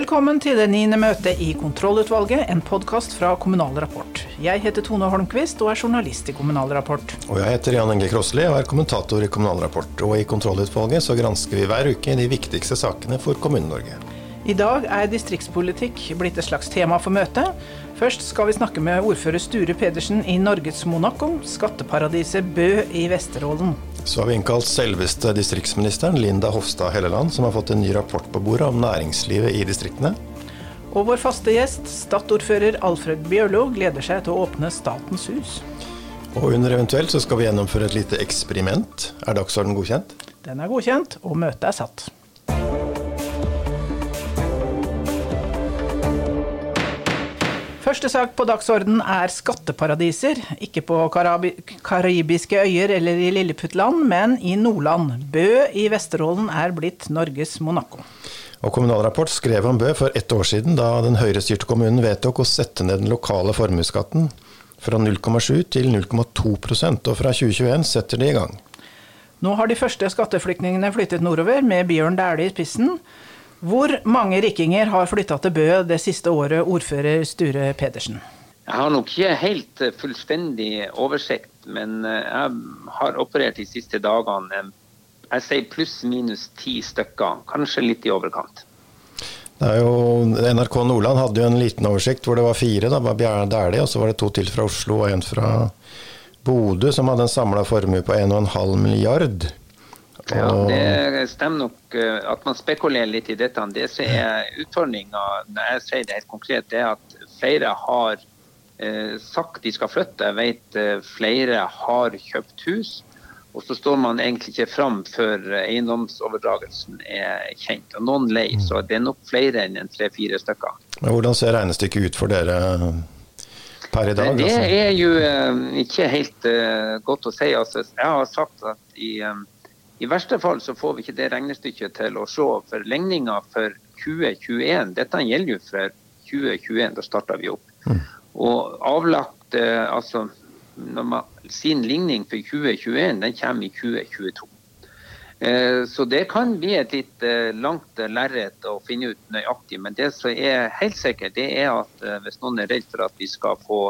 Velkommen til det niende møtet i Kontrollutvalget, en podkast fra Kommunal Rapport. Jeg heter Tone Holmquist og er journalist i Kommunal Rapport. Og jeg heter Jan Inge Krosli og er kommentator i Kommunal Rapport. Og i Kontrollutvalget så gransker vi hver uke de viktigste sakene for Kommune-Norge. I dag er distriktspolitikk blitt et slags tema for møtet. Først skal vi snakke med ordfører Sture Pedersen i Norges Monaco, skatteparadiset Bø i Vesterålen. Så har vi innkalt selveste distriktsministeren, Linda Hofstad Helleland, som har fått en ny rapport på bordet om næringslivet i distriktene. Og vår faste gjest, Stad-ordfører Alfred Bjørlo, gleder seg til å åpne Statens hus. Og under eventuelt så skal vi gjennomføre et lite eksperiment. Er dagsorden godkjent? Den er godkjent, og møtet er satt. Første sak på dagsorden er skatteparadiser. Ikke på karabi karibiske øyer eller i Lilleputtland, men i Nordland. Bø i Vesterålen er blitt Norges Monaco. Og Kommunal Rapport skrev om Bø for ett år siden, da den høyrestyrte kommunen vedtok å sette ned den lokale formuesskatten fra 0,7 til 0,2% og fra 2021 setter de i gang. Nå har de første skatteflyktningene flyttet nordover, med Bjørn Dæhlie i spissen. Hvor mange rikkinger har flytta til Bø det siste året, ordfører Sture Pedersen? Jeg har nok ikke helt eh, fullstendig oversikt, men eh, jeg har operert de siste dagene. Jeg sier pluss-minus ti stykker, kanskje litt i overkant. Det er jo, NRK Nordland hadde jo en liten oversikt hvor det var fire. Da var Bjarne Dæhlie, og så var det to til fra Oslo og en fra Bodø, som hadde en samla formue på 1,5 milliard. Ja, Det stemmer nok eh, at man spekulerer litt i dette. Det som er utfordringa når jeg sier det helt konkret, det er at flere har eh, sagt de skal flytte. Jeg vet eh, flere har kjøpt hus. Og så står man egentlig ikke fram før eiendomsoverdragelsen er kjent. Og noen lei, mm. så det er nok flere enn en tre-fire stykker. Men Hvordan ser regnestykket ut for dere per i dag? Det altså? er jo ikke helt godt å si. Altså, jeg har sagt at i i verste fall så får vi ikke det regnestykket til å se. For ligninga for 2021, dette gjelder jo for 2021, da starta vi opp. Mm. Og avlagt, eh, altså sin ligning for 2021, den kommer i 2022. Eh, så det kan bli et litt eh, langt lerret å finne ut nøyaktig. Men det som er helt sikkert, det er at hvis noen er redd for at vi skal få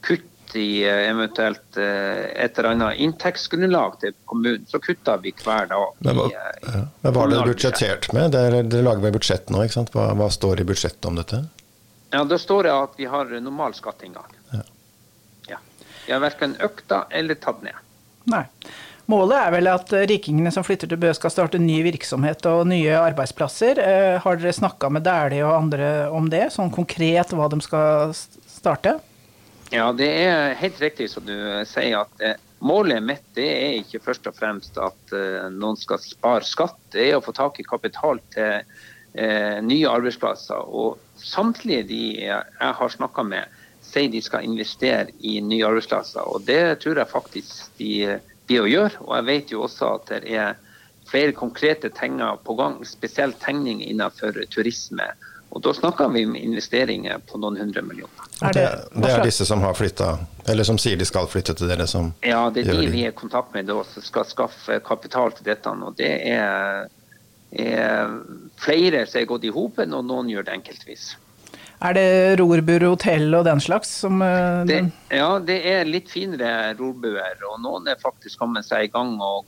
kutt i eh, eventuelt eh, et eller annet inntektsgrunnlag til kommunen, så kutter vi hver dag. Men hva, eh, ja. Men hva er det budsjettert med? Dere, dere lager vel budsjett nå, ikke sant? Hva, hva, står i budsjettet om dette? Ja, Da står det at vi har normal skatteinngang. Ja. ja. Vi har verken økta eller tatt ned. Nei. Målet er vel at rikingene som flytter til Bø skal starte ny virksomhet og nye arbeidsplasser. Har dere snakka med Dæhlie og andre om det, sånn konkret hva de skal starte? Ja, det er helt riktig som du sier. at eh, Målet mitt det er ikke først og fremst at eh, noen skal spare skatt. Det er å få tak i kapital til eh, nye arbeidsplasser. Og samtlige de jeg har snakka med, sier de skal investere i nye arbeidsplasser. Og det tror jeg faktisk de blir å gjøre. Og jeg vet jo også at det er flere konkrete ting på gang, spesielt tegning innenfor turisme og Da snakker vi om investeringer på noen hundre millioner. Er det, det, er disse som har flytta, eller som sier de skal flytte til dere? som Ja, det er de vi er i kontakt med da, som skal skaffe kapital til dette. og Det er, er flere som er gått i hopen, og noen gjør det enkeltvis. Er det rorbuer, hotell og den slags? Som, uh, det, ja, det er litt finere rorbuer. Og noen er faktisk kommet seg i gang og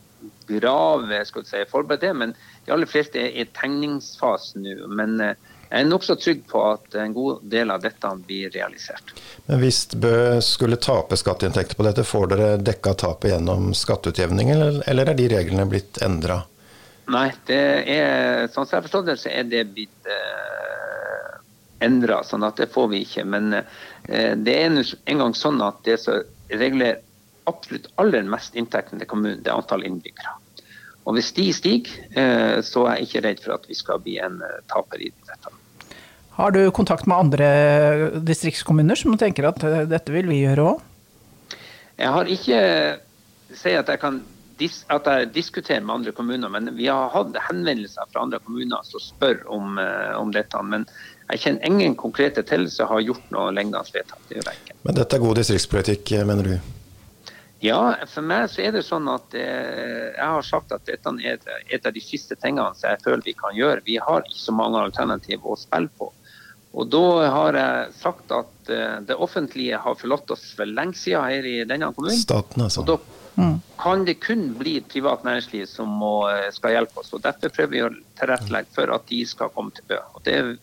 grave, skal du si, forberedt det. Men de aller fleste er i tegningsfasen nå. Men uh, jeg er nokså trygg på at en god del av dette blir realisert. Men Hvis Bø skulle tape skatteinntekter på dette, får dere dekka tapet gjennom skatteutjevning, eller er de reglene blitt endra? Nei, det er, sånn som jeg forstår det, så er det blitt eh, endra, sånn at det får vi ikke. Men eh, det er en gang sånn at det som regler absolutt aller mest inntektene til kommunen, det er antall innbyggere. Og Hvis de stiger, eh, så er jeg ikke redd for at vi skal bli en eh, taper i dette. Har du kontakt med andre distriktskommuner som tenker at eh, dette vil vi gjøre òg? Jeg har ikke si at jeg kan at jeg diskuterer med andre kommuner, men vi har hatt henvendelser fra andre kommuner som spør om, eh, om dette. Men jeg kjenner ingen konkrete til som har gjort noe lignende vedtak. Men dette er god distriktspolitikk, mener du? Ja, for meg så er det sånn at eh, jeg har sagt at dette er et av de siste tingene som jeg føler vi kan gjøre. Vi har ikke så mange alternativ å spille på. Og da har jeg sagt at eh, det offentlige har forlatt oss for lenge siden her i denne kommunen. Staten, altså. Og da kan det kun bli privat næringsliv som må, eh, skal hjelpe oss. og Derfor prøver vi å tilrettelegge for at de skal komme til Bø. Og Det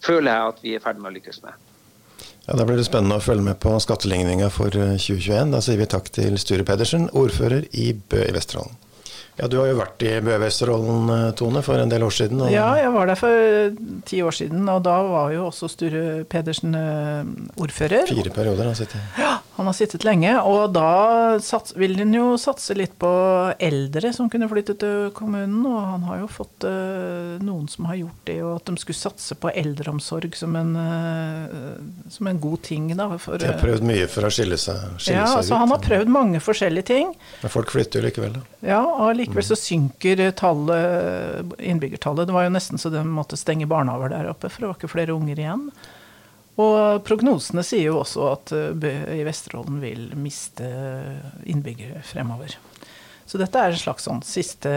føler jeg at vi er ferdig med å lykkes med. Ja, Da blir det spennende å følge med på skatteligninga for 2021. Da sier vi takk til Sture Pedersen, ordfører i Bø i Vesterålen. Ja, Du har jo vært i Bø Vesterålen, Tone, for en del år siden. Ja, jeg var der for ti år siden, og da var jo også Sture Pedersen ordfører. Fire perioder har han sittet. Ja, han har sittet lenge. Og da sats, vil han jo satse litt på eldre som kunne flytte til kommunen. Og han har jo fått uh, noen som har gjort det, og at de skulle satse på eldreomsorg som en, uh, som en god ting. Da, for, de har prøvd mye for å skille seg, skille ja, seg altså, ut. Han har prøvd mange forskjellige ting. Men folk flytter jo likevel, da. Ja, og likevel så synker tallet, innbyggertallet. Det var jo nesten så de måtte stenge barnehager der oppe, for det var ikke flere unger igjen. Og prognosene sier jo også at Bø i Vesterålen vil miste innbyggere fremover. Så dette er en slags sånn siste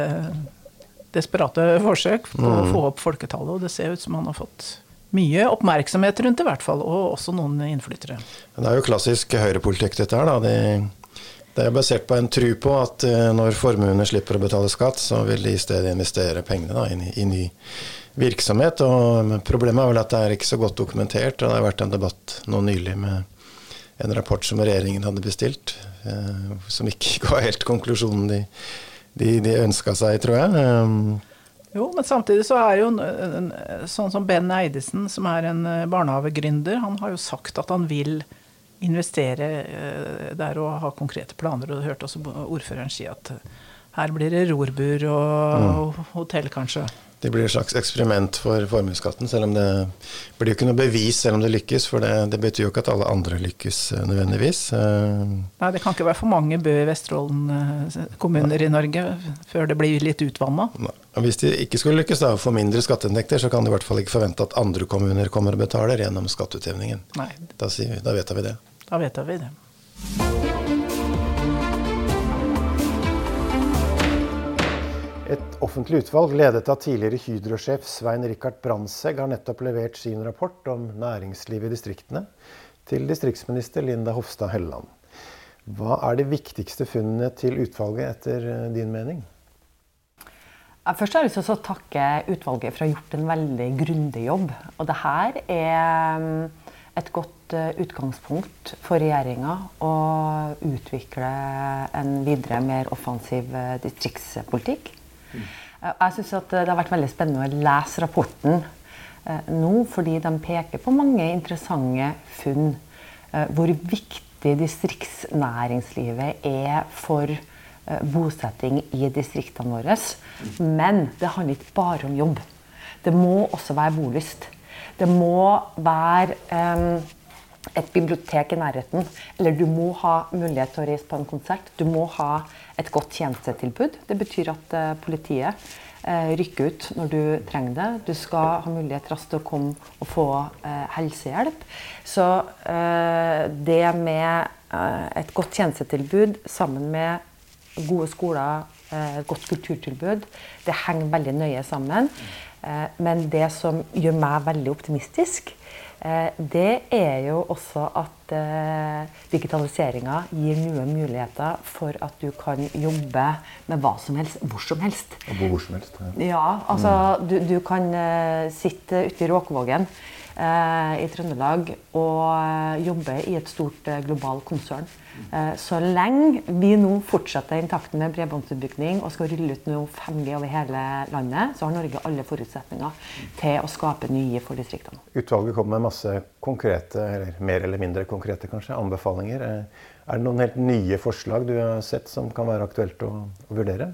desperate forsøk på å få opp folketallet, og det ser ut som han har fått mye oppmerksomhet rundt det, i hvert fall, og også noen innflyttere. Det er jo klassisk høyrepolitikk, dette her. da. De, det er basert på en tru på at når formuene slipper å betale skatt, så vil de i stedet investere pengene da, inn i, i ny virksomhet. og Problemet er vel at det er ikke så godt dokumentert. og Det har vært en debatt nå nylig med en rapport som regjeringen hadde bestilt, eh, som ikke ga helt konklusjonen de, de, de ønska seg, tror jeg. Um, jo, men samtidig så er jo sånn som Ben Eidesen, som er en barnehagegründer, han har jo sagt at han vil investere der og ha konkrete planer. Og du hørte også ordføreren si at her blir det rorbur og, og hotell, kanskje. Det blir et slags eksperiment for formuesskatten, selv om det blir jo ikke noe bevis selv om det lykkes. For det, det betyr jo ikke at alle andre lykkes nødvendigvis. Nei, det kan ikke være for mange Bø i Vesterålen kommuner i Norge før det blir litt utvanna. Hvis de ikke skulle lykkes da, og få mindre skatteinntekter, så kan de i hvert fall ikke forvente at andre kommuner kommer og betaler gjennom skatteutjevningen. Nei. Da, sier vi, da vedtar vi det. Da vedtar vi det. Et offentlig utvalg ledet av tidligere Hydro-sjef Svein Rikard Brandtzæg har nettopp levert sin rapport om næringslivet i distriktene til distriktsminister Linda Hofstad Helleland. Hva er de viktigste funnene til utvalget etter din mening? Først har jeg lyst til å takke utvalget for å ha gjort en veldig grundig jobb. Og det her er et godt utgangspunkt for regjeringa å utvikle en videre, mer offensiv distriktspolitikk. Jeg syns det har vært veldig spennende å lese rapporten nå, fordi de peker på mange interessante funn. Hvor viktig distriktsnæringslivet er for bosetting i distriktene våre. Men det handler ikke bare om jobb. Det må også være bolyst. Det må være et bibliotek i nærheten. Eller du må ha mulighet til å reise på en konsert. Du må ha et godt tjenestetilbud. Det betyr at uh, politiet uh, rykker ut når du trenger det. Du skal ha mulighet raskt til å komme og få uh, helsehjelp. Så det med et godt tjenestetilbud sammen med gode skoler, godt kulturtilbud, det henger veldig nøye sammen. Men det som gjør meg veldig optimistisk, det er jo også at digitaliseringa gir nye muligheter for at du kan jobbe med hva som helst, hvor som helst. Og hvor som helst, ja. ja altså, du, du kan sitte ute i Råkvågen i Trøndelag og jobbe i et stort globalt konsern. Så lenge vi nå fortsetter intakten med bredbåndsutbygging og skal rulle ut noe 5G over hele landet, så har Norge alle forutsetninger til å skape nye for distriktene. Utvalget kommer med masse konkrete, eller mer eller mindre konkrete kanskje, anbefalinger. Er det noen helt nye forslag du har sett som kan være aktuelt å, å vurdere?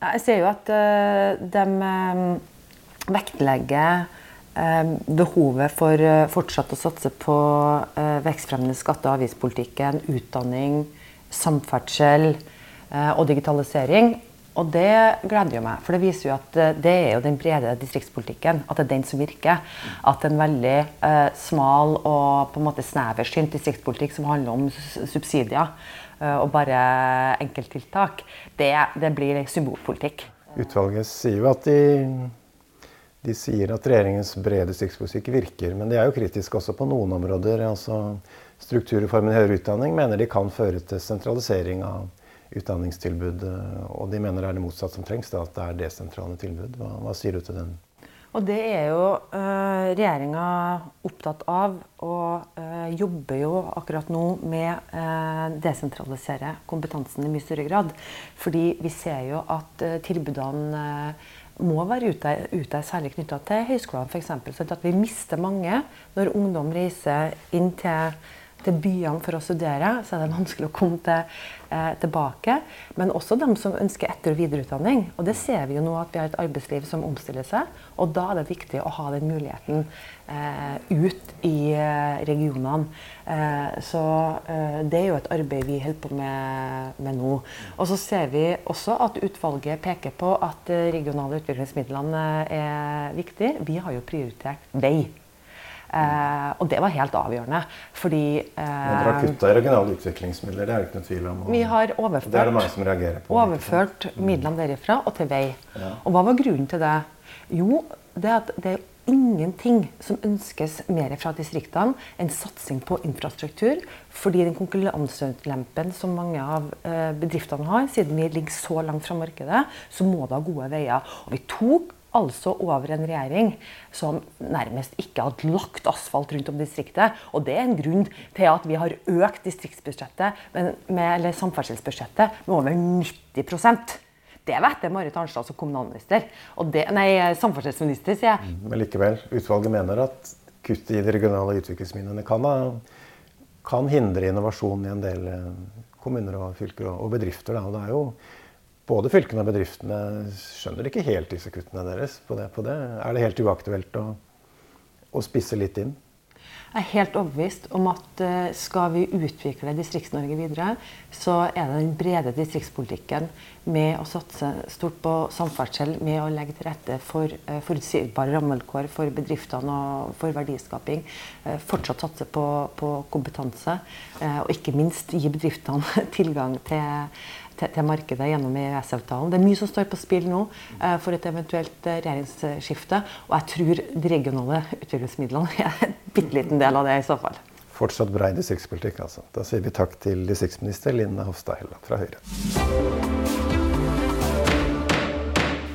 Jeg ser jo at de vektlegger behovet for fortsatt å satse på vekstfremmende skatte- og avgiftspolitikken, utdanning, samferdsel og digitalisering. Og det gleder jo meg, for det viser jo at det er jo den brede distriktspolitikken. At det er den som virker. At en veldig eh, smal og på en måte sneversynt distriktspolitikk som handler om subsidier, og bare enkelttiltak, det, det blir symbolpolitikk. Utvalget sier jo at de, de sier at regjeringens brede distriktspolitikk virker, men de er jo kritiske også på noen områder. altså Strukturreformen i høyere utdanning mener de kan føre til sentralisering av utdanningstilbud. Og de mener det er det motsatte som trengs, da, at det er desentrale tilbud. Hva, hva sier du til den? Og det er jo øh, regjeringa opptatt av, og øh, jobber jo akkurat nå med å uh, desentralisere kompetansen i mye større grad. Fordi vi ser jo at øh, tilbudene må være ute, ute særlig knytta til høyskolene f.eks. Sånn at vi mister mange når ungdom reiser inn til til byene for å studere, så er det vanskelig å komme til, eh, tilbake. Men også de som ønsker etter- og videreutdanning. Og det ser vi jo nå at vi har et arbeidsliv som omstiller seg. Og da er det viktig å ha den muligheten eh, ut i eh, regionene. Eh, så eh, det er jo et arbeid vi holder på med, med, nå. Og så ser vi også at utvalget peker på at regionale utviklingsmidlene er viktig. Vi har jo prioritert vei. Eh, og det var helt avgjørende. Fordi eh, Dere har kutta i regionale utviklingsmidler, det er det ikke noe tvil om. Og, vi har overført, det er det mange som reagerer på. Overført midlene derifra og til vei. Ja. Og hva var grunnen til det? Jo, det at det er ingenting som ønskes mer fra distriktene enn satsing på infrastruktur. Fordi den konkurranseulempen som mange av eh, bedriftene har, siden vi ligger så langt fra markedet, så må det ha gode veier. Og vi tok altså over en regjering som nærmest ikke hadde lagt asfalt rundt om distriktet. Og det er en grunn til at vi har økt distriktsbudsjettet, med, eller samferdselsbudsjettet med over 90% det vet jeg Marit Arnstad som kommunalminister. Det, nei, samferdselsminister, sier jeg. Mm, men likevel, utvalget mener at kutt i de regionale utviklingsmidlene kan, kan, hindre innovasjon i en del eh, kommuner og fylker og bedrifter. Da. Og det er jo både fylkene og bedriftene skjønner ikke helt disse kuttene deres. På det, på det. Er det helt uaktuelt å, å spisse litt inn? Jeg er helt overbevist om at eh, skal vi utvikle Distrikts-Norge videre, så er det den brede distriktspolitikken med å satse stort på samferdsel, med å legge til rette for uh, forutsigbare rammevilkår for bedriftene og for verdiskaping. Uh, fortsatt satse på, på kompetanse, og ikke minst gi bedriftene tilgang til til, til markedet gjennom EØS-avtalen. Det er mye som står på spill nå eh, for et eventuelt eh, regjeringsskifte. Og jeg tror de regionale utviklingsmidlene er en bitte liten del av det i så fall. Fortsatt brei distriktspolitikk, altså. Da sier vi takk til distriktsminister Linne Hofstad Helleland fra Høyre.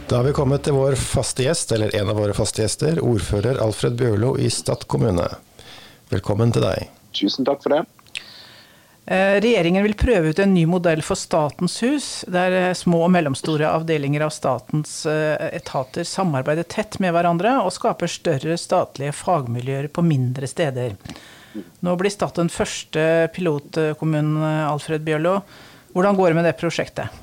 Da har vi kommet til vår faste gjest, eller en av våre faste gjester, ordfører Alfred Bjørlo i Stad kommune. Velkommen til deg. Tusen takk for det. Eh, regjeringen vil prøve ut en ny modell for Statens hus, der eh, små og mellomstore avdelinger av statens eh, etater samarbeider tett med hverandre og skaper større statlige fagmiljøer på mindre steder. Nå blir Stad den første pilotkommunen, Alfred Bjørlo. Hvordan går det med det prosjektet?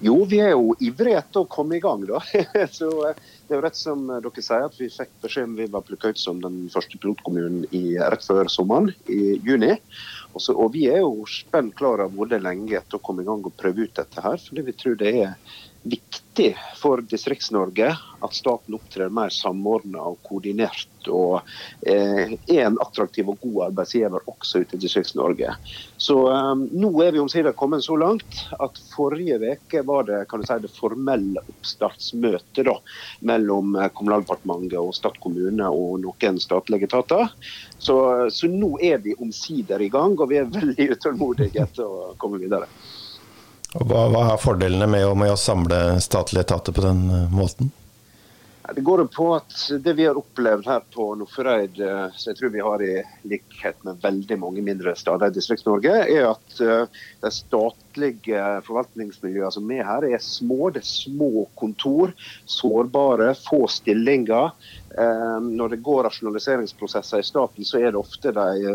Jo, vi er jo ivrige etter å komme i gang, da. Så det er jo rett som dere sier, at vi fikk beskjed om vi var plukka ut som den første pilotkommunen i, rett før sommeren, i juni. Også, og Vi er jo spent klar av både lenge etter å komme i gang og prøve ut dette. her, fordi vi tror det er viktig for Distrikts-Norge at staten opptrer mer samordna og koordinert. Og eh, er en attraktiv og god arbeidsgiver også ute i Distrikts-Norge. Så eh, nå er vi omsider kommet så langt at forrige uke var det kan du si, det formelle oppstartsmøtet da, mellom eh, Kommunaldepartementet og Stad kommune og noen statlige etater. Så, så nå er vi omsider i gang, og vi er veldig utålmodige etter å komme videre. Og hva, hva er fordelene med å, med å samle statlige etater på den eh, måten? Det går på at det vi har opplevd her på Nordfjordeid, eh, som jeg tror vi har i likhet med veldig mange mindre steder i Distrikts-Norge, er at eh, de statlige forvaltningsmiljøene som er her, er små. Det er små kontor, sårbare, få stillinger. Når det går rasjonaliseringsprosesser i staten, så er det ofte de,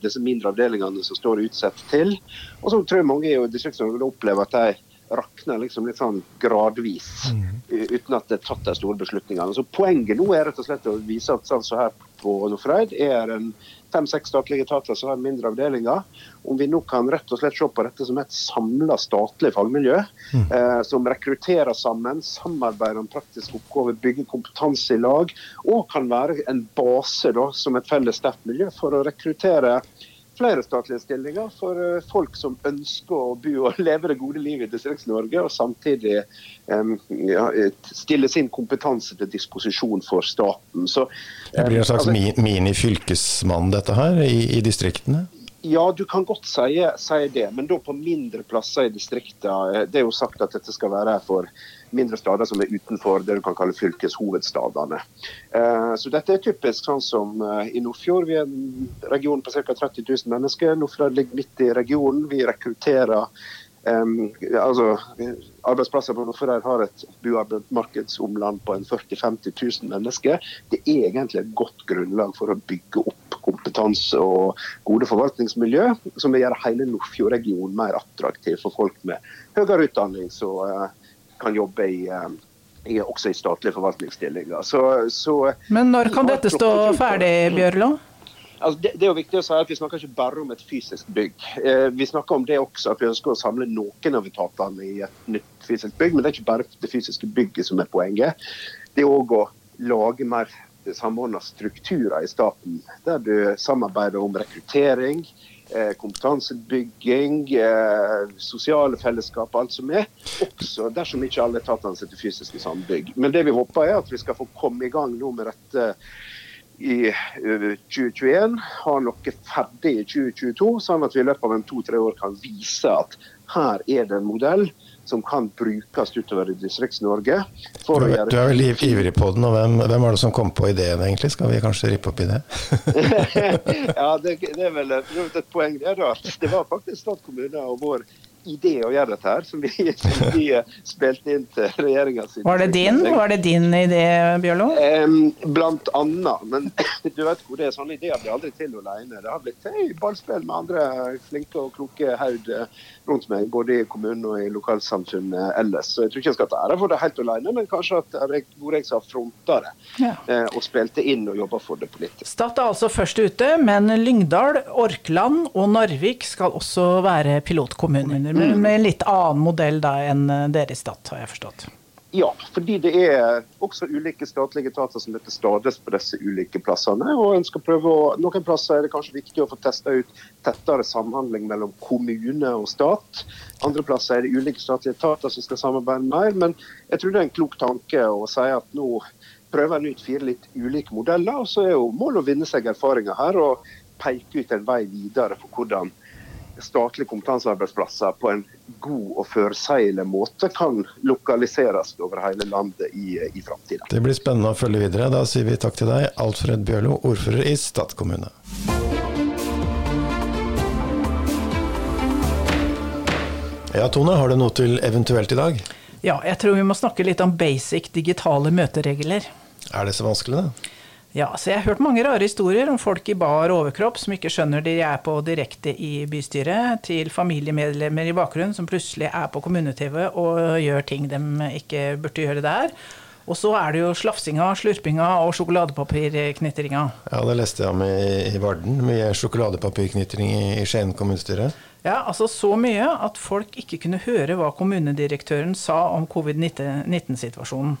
disse mindre avdelingene som står utsatt til. Og så tror jeg mange i Distrikts-Norge opplever at de rakner liksom litt sånn gradvis, mm. uten at det er tatt de store beslutningene. Så Poenget nå er rett og slett å vise at sånn så her på Nordfreid er en fem-seks statlige etater som har mindre avdelinger. Om vi nå kan rett og slett se på dette som et samla statlig fagmiljø, mm. eh, som rekrutterer sammen, samarbeider om praktiske oppgaver, bygger kompetanse i lag, og kan være en base da, som et felles sterkt miljø for å rekruttere flere statlige stillinger for eh, folk som ønsker å bo og leve det gode livet i Distrikts-Norge, og samtidig ja, stille sin kompetanse til disposisjon for staten. Så, det blir en slags altså, mini-fylkesmann dette her, i, i, distriktene? Ja, du kan godt si, si, det, men da på mindre plasser i distriktene. Det er jo sagt at dette skal være for mindre steder som er utenfor det du kan kalle fylkeshovedstadene. Eh, så dette er typisk sånn som eh, i Nordfjord. Vi er en region på ca. 30 000 mennesker. Nordfjord ligger midt i regionen. Vi rekrutterer Um, altså, arbeidsplasser på Nordfjord har et boarbeidsmarkedsomland på en 40 000-50 000 mennesker. Det er egentlig et godt grunnlag for å bygge opp kompetanse og gode forvaltningsmiljø, som vil gjøre hele Nordfjord-regionen mer attraktiv for folk med høyere utdanning. Så, uh, kan jobbe i, eh, i, også i statlige forvaltningsstillinger. Så, så, Men når kan dette stå ferdig, Bjørlo? Altså det, det, er jo viktig å si at Vi snakker ikke bare om et fysisk bygg. Eh, vi snakker om det også at vi ønsker å samle noen av etatene i et nytt fysisk bygg. Men det er ikke bare det fysiske bygget som er poenget. Det er òg å lage mer samordna strukturer i staten, der du samarbeider om rekruttering, kompetansebygging, eh, sosiale fellesskap, alt som er. Også dersom ikke alle etatene sitter fysisk i samme bygg. Men det vi håper er at vi skal få komme i gang nå med dette i 2021. Eh, ha noe ferdig i 2022, sånn at vi i løpet av en to-tre år kan vise at her er det en modell som kan brukes utover i Distrikts-Norge. Du, du, er veldig ivrig på den, og hvem, hvem er det som kom på ideen egentlig? Skal vi kanskje rippe opp i det? ja, det, det, er vel et poeng. der, da. Det var faktisk Stad kommune og vår idé å gjøre dette her, som vi, som vi spilte inn til regjeringa Var det din Var det din idé, Bjørlo? Um, blant annet. Men du vet hvor det er sånne ideer blir aldri til alene. Det har blitt til ballspill med andre flinke og kloke haud rundt meg, både i kommunen og i lokalsamfunnet ellers. Så jeg tror ikke jeg skal ta ære for det helt alene, men kanskje at det hvor jeg som fronta det ja. Eh, og spilte inn og jobba for det politisk. Stad er altså først ute, men Lyngdal, Orkland og Narvik skal også være pilotkommuner. Men mm. med en litt annen modell da enn dere i Stad, har jeg forstått. Ja, fordi det er også ulike statlige etater som heter stades på disse ulike plassene. og en skal prøve å, Noen plasser er det kanskje viktig å få testa ut tettere samhandling mellom kommune og stat. Andre plasser er det ulike statlige etater som skal samarbeide mer. Men jeg tror det er en klok tanke å si at nå prøver en ut fire litt ulike modeller. og Så er jo målet å vinne seg erfaringer her og peke ut en vei videre for hvordan statlige kompetansearbeidsplasser på en god og førseilig måte kan lokaliseres over hele landet i, i framtida. Det blir spennende å følge videre. Da sier vi takk til deg, Alfred Bjørlo, ordfører i Stad kommune. Ja, Tone, har du noe til eventuelt i dag? Ja, jeg tror vi må snakke litt om basic digitale møteregler. Er det så vanskelig, da? Ja, så Jeg har hørt mange rare historier om folk i bar overkropp som ikke skjønner de er på direkte i bystyret, til familiemedlemmer i bakgrunnen som plutselig er på kommune-TV og gjør ting de ikke burde gjøre der. Og så er det jo slafsinga, slurpinga og sjokoladepapirknitringa. Ja, det leste jeg om i, i Varden. Mye sjokoladepapirknitring i Skien kommunestyre. Ja, altså så mye at folk ikke kunne høre hva kommunedirektøren sa om covid-19-situasjonen.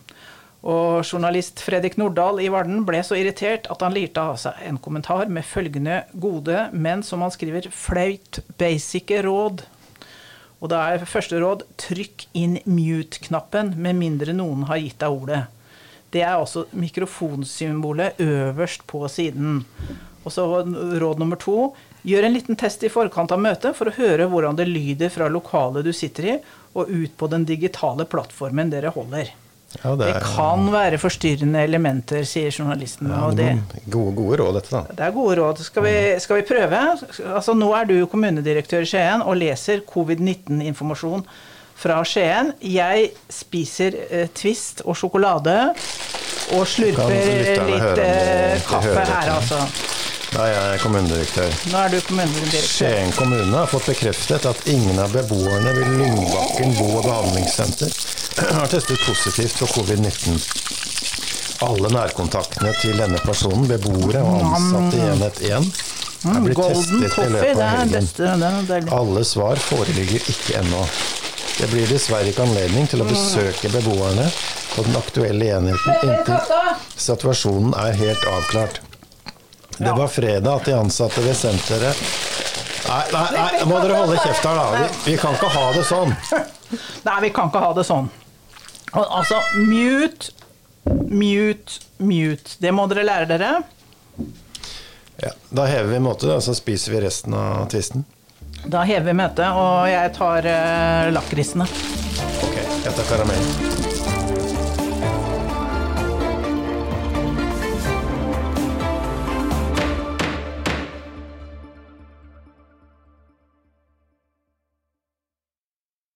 Og journalist Fredrik Nordahl i Varden ble så irritert at han lirte av seg en kommentar med følgende gode, men som han skriver, flaut basice råd. Og da er første råd trykk inn mute-knappen med mindre noen har gitt deg ordet. Det er altså mikrofonsymbolet øverst på siden. Og så råd nummer to. Gjør en liten test i forkant av møtet for å høre hvordan det lyder fra lokalet du sitter i, og ut på den digitale plattformen dere holder. Ja, det, det, kan være forstyrrende elementer, sier journalisten. Ja, det gode, gode, råd, dette, da. Det er gode råd. Skal vi, skal vi prøve? Altså, nå er du kommunedirektør i Skien og leser covid-19-informasjon fra Skien. Jeg spiser eh, Twist og sjokolade og slurper litt eh, kaffe her, altså. Da er jeg kommunedirektør. Nå er du kommunedirektør. Skien kommune har fått bekreftet at ingen av beboerne ved Lyngbakken bo- og behandlingssenter har testet positivt for covid-19. Alle nærkontaktene til denne personen, beboere og ansatte i enhet 1, er blitt testet i løpet av helgen. Alle svar foreligger ikke ennå. Det blir dessverre ikke anledning til å besøke beboerne på den aktuelle enheten inntil situasjonen er helt avklart. Det var fredag at de ansatte ved senteret Nei, nei, nei, må dere holde kjeft her, da. Vi, vi kan ikke ha det sånn. Nei, vi kan ikke ha det sånn. Altså, mute, mute, mute. Det må dere lære dere. Ja, da hever vi måte, og så spiser vi resten av tvisten. Da hever vi møtet, og jeg tar uh, lakrisene. Ok, jeg tar karamell.